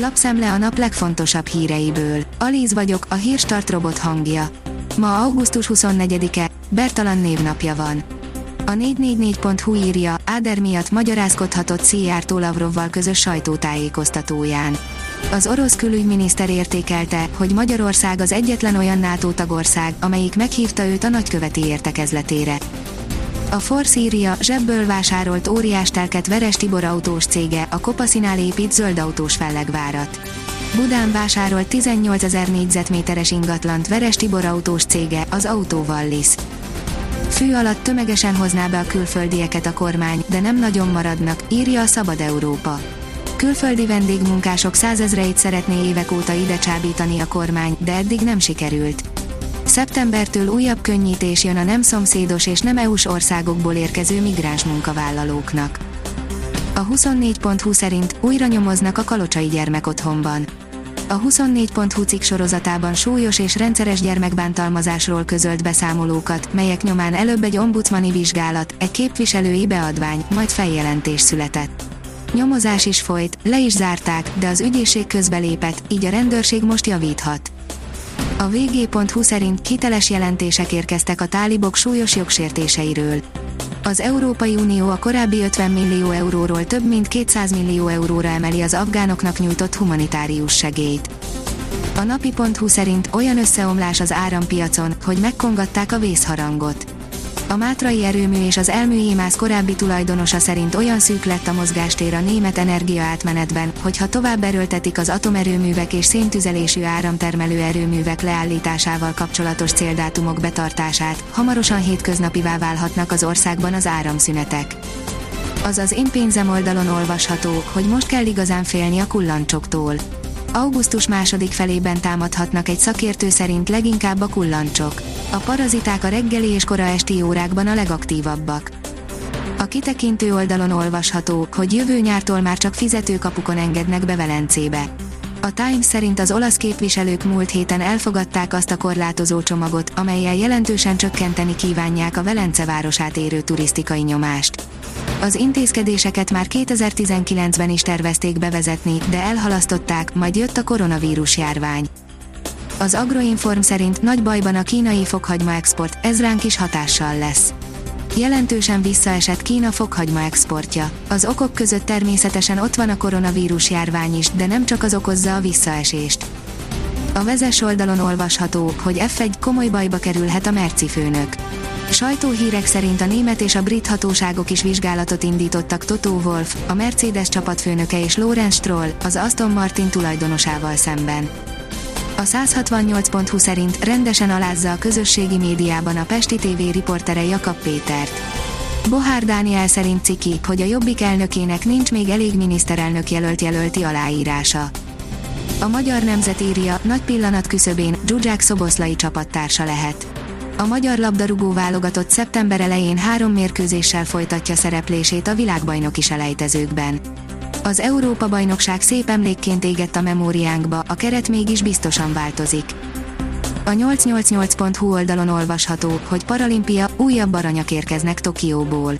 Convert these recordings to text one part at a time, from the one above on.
Lapszemle a nap legfontosabb híreiből. Alíz vagyok, a hírstart robot hangja. Ma augusztus 24-e, Bertalan névnapja van. A 444.hu írja, Áder miatt magyarázkodhatott Szijjártó Lavrovval közös sajtótájékoztatóján. Az orosz külügyminiszter értékelte, hogy Magyarország az egyetlen olyan NATO tagország, amelyik meghívta őt a nagyköveti értekezletére. A Force írja, zsebből vásárolt óriás telket Veres Tibor autós cége, a Kopaszinál épít zöld autós fellegvárat. Budán vásárolt 18 ezer négyzetméteres ingatlant Veres Tibor autós cége, az Autóvallis. Fű alatt tömegesen hozná be a külföldieket a kormány, de nem nagyon maradnak, írja a Szabad Európa. Külföldi vendégmunkások százezreit szeretné évek óta ide csábítani a kormány, de eddig nem sikerült. Szeptembertől újabb könnyítés jön a nem szomszédos és nem EU-s országokból érkező migráns munkavállalóknak. A 24.20 szerint újra nyomoznak a kalocsai gyermekotthonban. A 24.20 cikk sorozatában súlyos és rendszeres gyermekbántalmazásról közölt beszámolókat, melyek nyomán előbb egy ombudsmani vizsgálat, egy képviselői beadvány, majd feljelentés született. Nyomozás is folyt, le is zárták, de az ügyészség közbelépett, így a rendőrség most javíthat. A vg.hu szerint kiteles jelentések érkeztek a tálibok súlyos jogsértéseiről. Az Európai Unió a korábbi 50 millió euróról több mint 200 millió euróra emeli az afgánoknak nyújtott humanitárius segélyt. A napi.hu szerint olyan összeomlás az árampiacon, hogy megkongatták a vészharangot. A Mátrai erőmű és az Elmű korábbi tulajdonosa szerint olyan szűk lett a mozgástér a német energia átmenetben, hogy ha tovább erőltetik az atomerőművek és széntüzelésű áramtermelő erőművek leállításával kapcsolatos céldátumok betartását, hamarosan hétköznapivá válhatnak az országban az áramszünetek. Az az én pénzem oldalon olvasható, hogy most kell igazán félni a kullancsoktól. Augusztus második felében támadhatnak egy szakértő szerint leginkább a kullancsok. A paraziták a reggeli és kora esti órákban a legaktívabbak. A kitekintő oldalon olvasható, hogy jövő nyártól már csak fizetőkapukon engednek be Velencébe. A Times szerint az olasz képviselők múlt héten elfogadták azt a korlátozó csomagot, amelyel jelentősen csökkenteni kívánják a Velence városát érő turisztikai nyomást. Az intézkedéseket már 2019-ben is tervezték bevezetni, de elhalasztották, majd jött a koronavírus járvány. Az Agroinform szerint nagy bajban a kínai fokhagyma export, ez ránk is hatással lesz. Jelentősen visszaesett Kína fokhagyma exportja. Az okok között természetesen ott van a koronavírus járvány is, de nem csak az okozza a visszaesést. A vezes oldalon olvasható, hogy F1 komoly bajba kerülhet a Merci főnök. Sajtóhírek szerint a német és a brit hatóságok is vizsgálatot indítottak Toto Wolf, a Mercedes csapatfőnöke és Lorenz Stroll, az Aston Martin tulajdonosával szemben. A 168.20 szerint rendesen alázza a közösségi médiában a Pesti TV riportere Jakab Pétert. Bohár Dániel szerint ciki, hogy a Jobbik elnökének nincs még elég miniszterelnök jelölt jelölti aláírása. A magyar nemzet írja, nagy pillanat küszöbén, Zsuzsák Szoboszlai csapattársa lehet. A magyar labdarúgó válogatott szeptember elején három mérkőzéssel folytatja szereplését a világbajnoki selejtezőkben. Az Európa-bajnokság szép emlékként égett a memóriánkba, a keret mégis biztosan változik. A 888.hu oldalon olvasható, hogy paralimpia, újabb aranyak érkeznek Tokióból.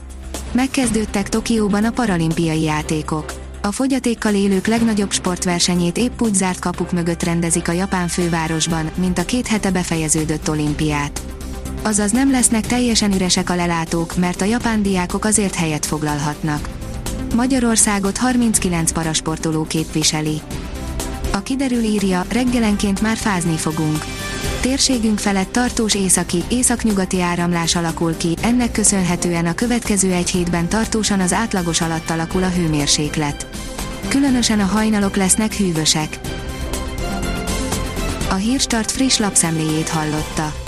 Megkezdődtek Tokióban a paralimpiai játékok. A fogyatékkal élők legnagyobb sportversenyét épp úgy zárt kapuk mögött rendezik a japán fővárosban, mint a két hete befejeződött olimpiát. Azaz nem lesznek teljesen üresek a lelátók, mert a japán diákok azért helyet foglalhatnak. Magyarországot 39 parasportoló képviseli. A kiderül írja, reggelenként már fázni fogunk. Térségünk felett tartós északi, északnyugati áramlás alakul ki, ennek köszönhetően a következő egy hétben tartósan az átlagos alatt alakul a hőmérséklet. Különösen a hajnalok lesznek hűvösek. A Hírstart friss lapszemléjét hallotta.